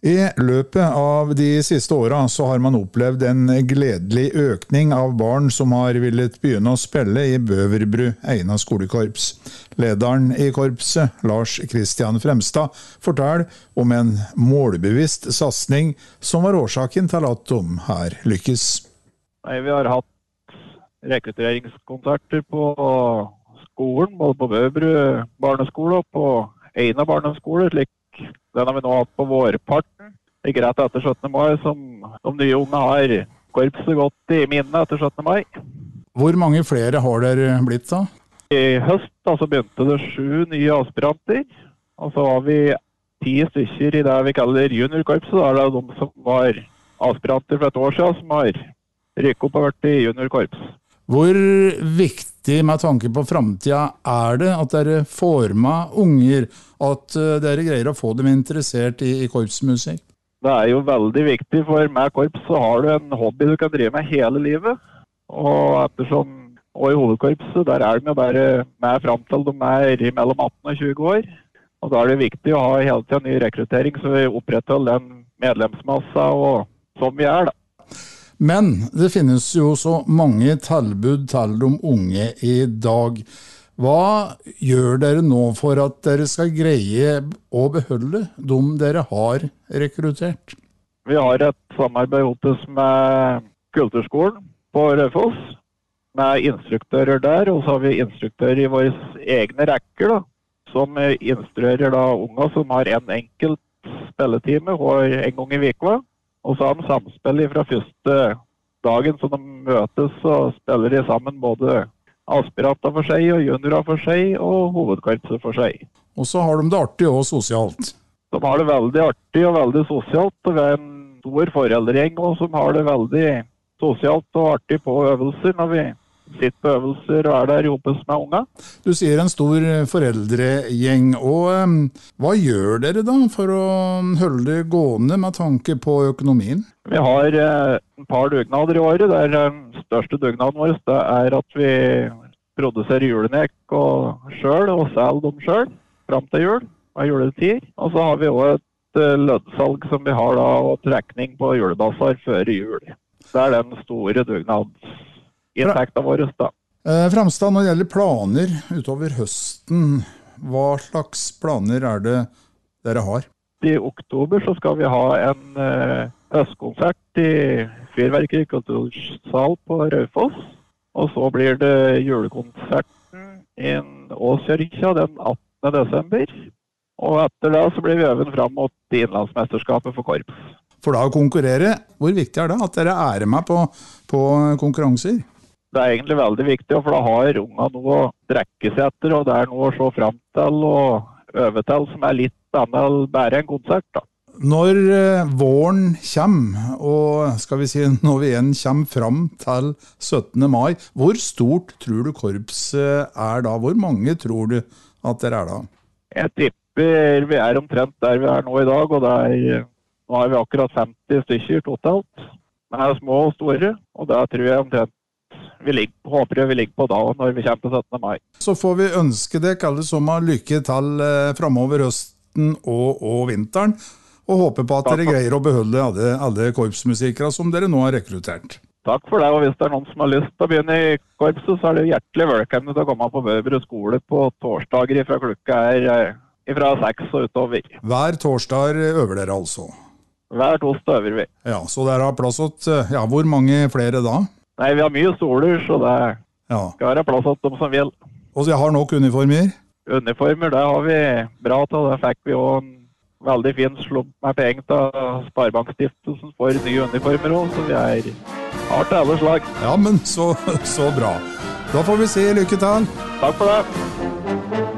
I løpet av de siste åra så har man opplevd en gledelig økning av barn som har villet begynne å spille i Bøverbru Eina skolekorps. Lederen i korpset, Lars Kristian Fremstad, forteller om en målbevisst satsing som var årsaken til at de her lykkes. Nei, vi har hatt rekrutteringskonserter på skolen, både på Bøverbru barneskole og på Eina barneskole. slik den har vi nå hatt på vårparten. Ikke rett etter 17. mai, som de nye unge har korpset godt i minne etter 17. mai. Hvor mange flere har dere blitt da? I høst da, så begynte det sju nye aspiranter. Og så har vi ti stykker i det vi kaller juniorkorpset. Da er det de som var aspiranter for et år siden, som har rykket opp og blitt juniorkorps. Hvor viktig med tanke på framtida er det at dere får med unger, at eh, dere greier å få dem interessert i, i korpsmusikk? Det er jo veldig viktig, for med korps så har du en hobby du kan drive med hele livet. Og ettersom og i hovedkorpset der er de jo bare med fram til de er mellom 18 og 20 år. Og Da er det viktig å ha hele tida ny rekruttering, så vi opprettholder den medlemsmassa og som vi er. da. Men det finnes jo så mange tilbud til de unge i dag. Hva gjør dere nå for at dere skal greie å beholde de dere har rekruttert? Vi har et samarbeid med Kulturskolen på Raufoss, med instruktører der. Og så har vi instruktører i våre egne rekker, da, som instruerer da unga som har en enkelt spilletime en gang i uka. Og så har de samspill fra første dagen som de møtes og spiller de sammen både aspiranter for seg og juniorer for seg og hovedkorpset for seg. Og så har de det artig og sosialt? De har det veldig artig og veldig sosialt. og Vi er en stor foreldregjeng som har det veldig sosialt og artig på øvelser når vi sitter på øvelser og er der jobbes med unga. Du sier en stor foreldregjeng. og Hva gjør dere da for å holde det gående med tanke på økonomien? Vi har uh, et par dugnader i året. Der Den største dugnaden vår er at vi produserer julenek sjøl og selger dem sjøl fram til jul og juletid. Og så har vi òg et uh, løddsalg som vi har da, og trekning på julebasar før jul. Det er den store dugnads inntekta vår. da. Eh, Framstad, når det gjelder planer utover høsten, hva slags planer er det dere har? I oktober så skal vi ha en eh, høstkonsert i Fyrverkeri kultursal på Raufoss. Og så blir det julekonserten i Åskirka den 18. desember. Og etter det så blir vi øven fram mot Innlandsmesterskapet for korps. For da å konkurrere, hvor viktig er det at dere er med på, på konkurranser? Det er egentlig veldig viktig, for da har unga noe å strekke seg etter. Og det er noe å se fram til og øve til som er litt annet enn bare en konsert. da. Når eh, våren kommer, og skal vi si når vi igjen kommer fram til 17. mai, hvor stort tror du korpset er da? Hvor mange tror du at dere er da? Jeg tipper vi er omtrent der vi er nå i dag. og er, Nå har vi akkurat 50 stykker totalt. Det er små og store, og det tror jeg omtrent vi ligger, håper vi ligger på da når vi kommer til 17. mai. Så får vi ønske dere alle sammen lykke til eh, framover høsten og, og, vinteren. Og håper på at Takk. dere greier å beholde alle, alle korpsmusikere som dere nå har rekruttert. Takk for det. og Hvis det er noen som har lyst til å begynne i korpset, så er det hjertelig velkommen til å komme på Bøverbru skole på torsdager fra klokka er eh, fra seks og utover. Hver torsdag øver dere altså? Hver torsdag øver vi. Ja, Så dere har plass til ja, hvor mange flere da? Nei, vi har mye soler, så det ja. skal være plass til dem som vil. Og så jeg har nok uniformer? Uniformer, det har vi bra til. Det fikk vi òg en veldig fin slump med penger til Sparebankstiftelsen for nye uniformer òg, så vi er har til alle slag. Ja, men så, så bra. Da får vi si lykke til. Takk for det.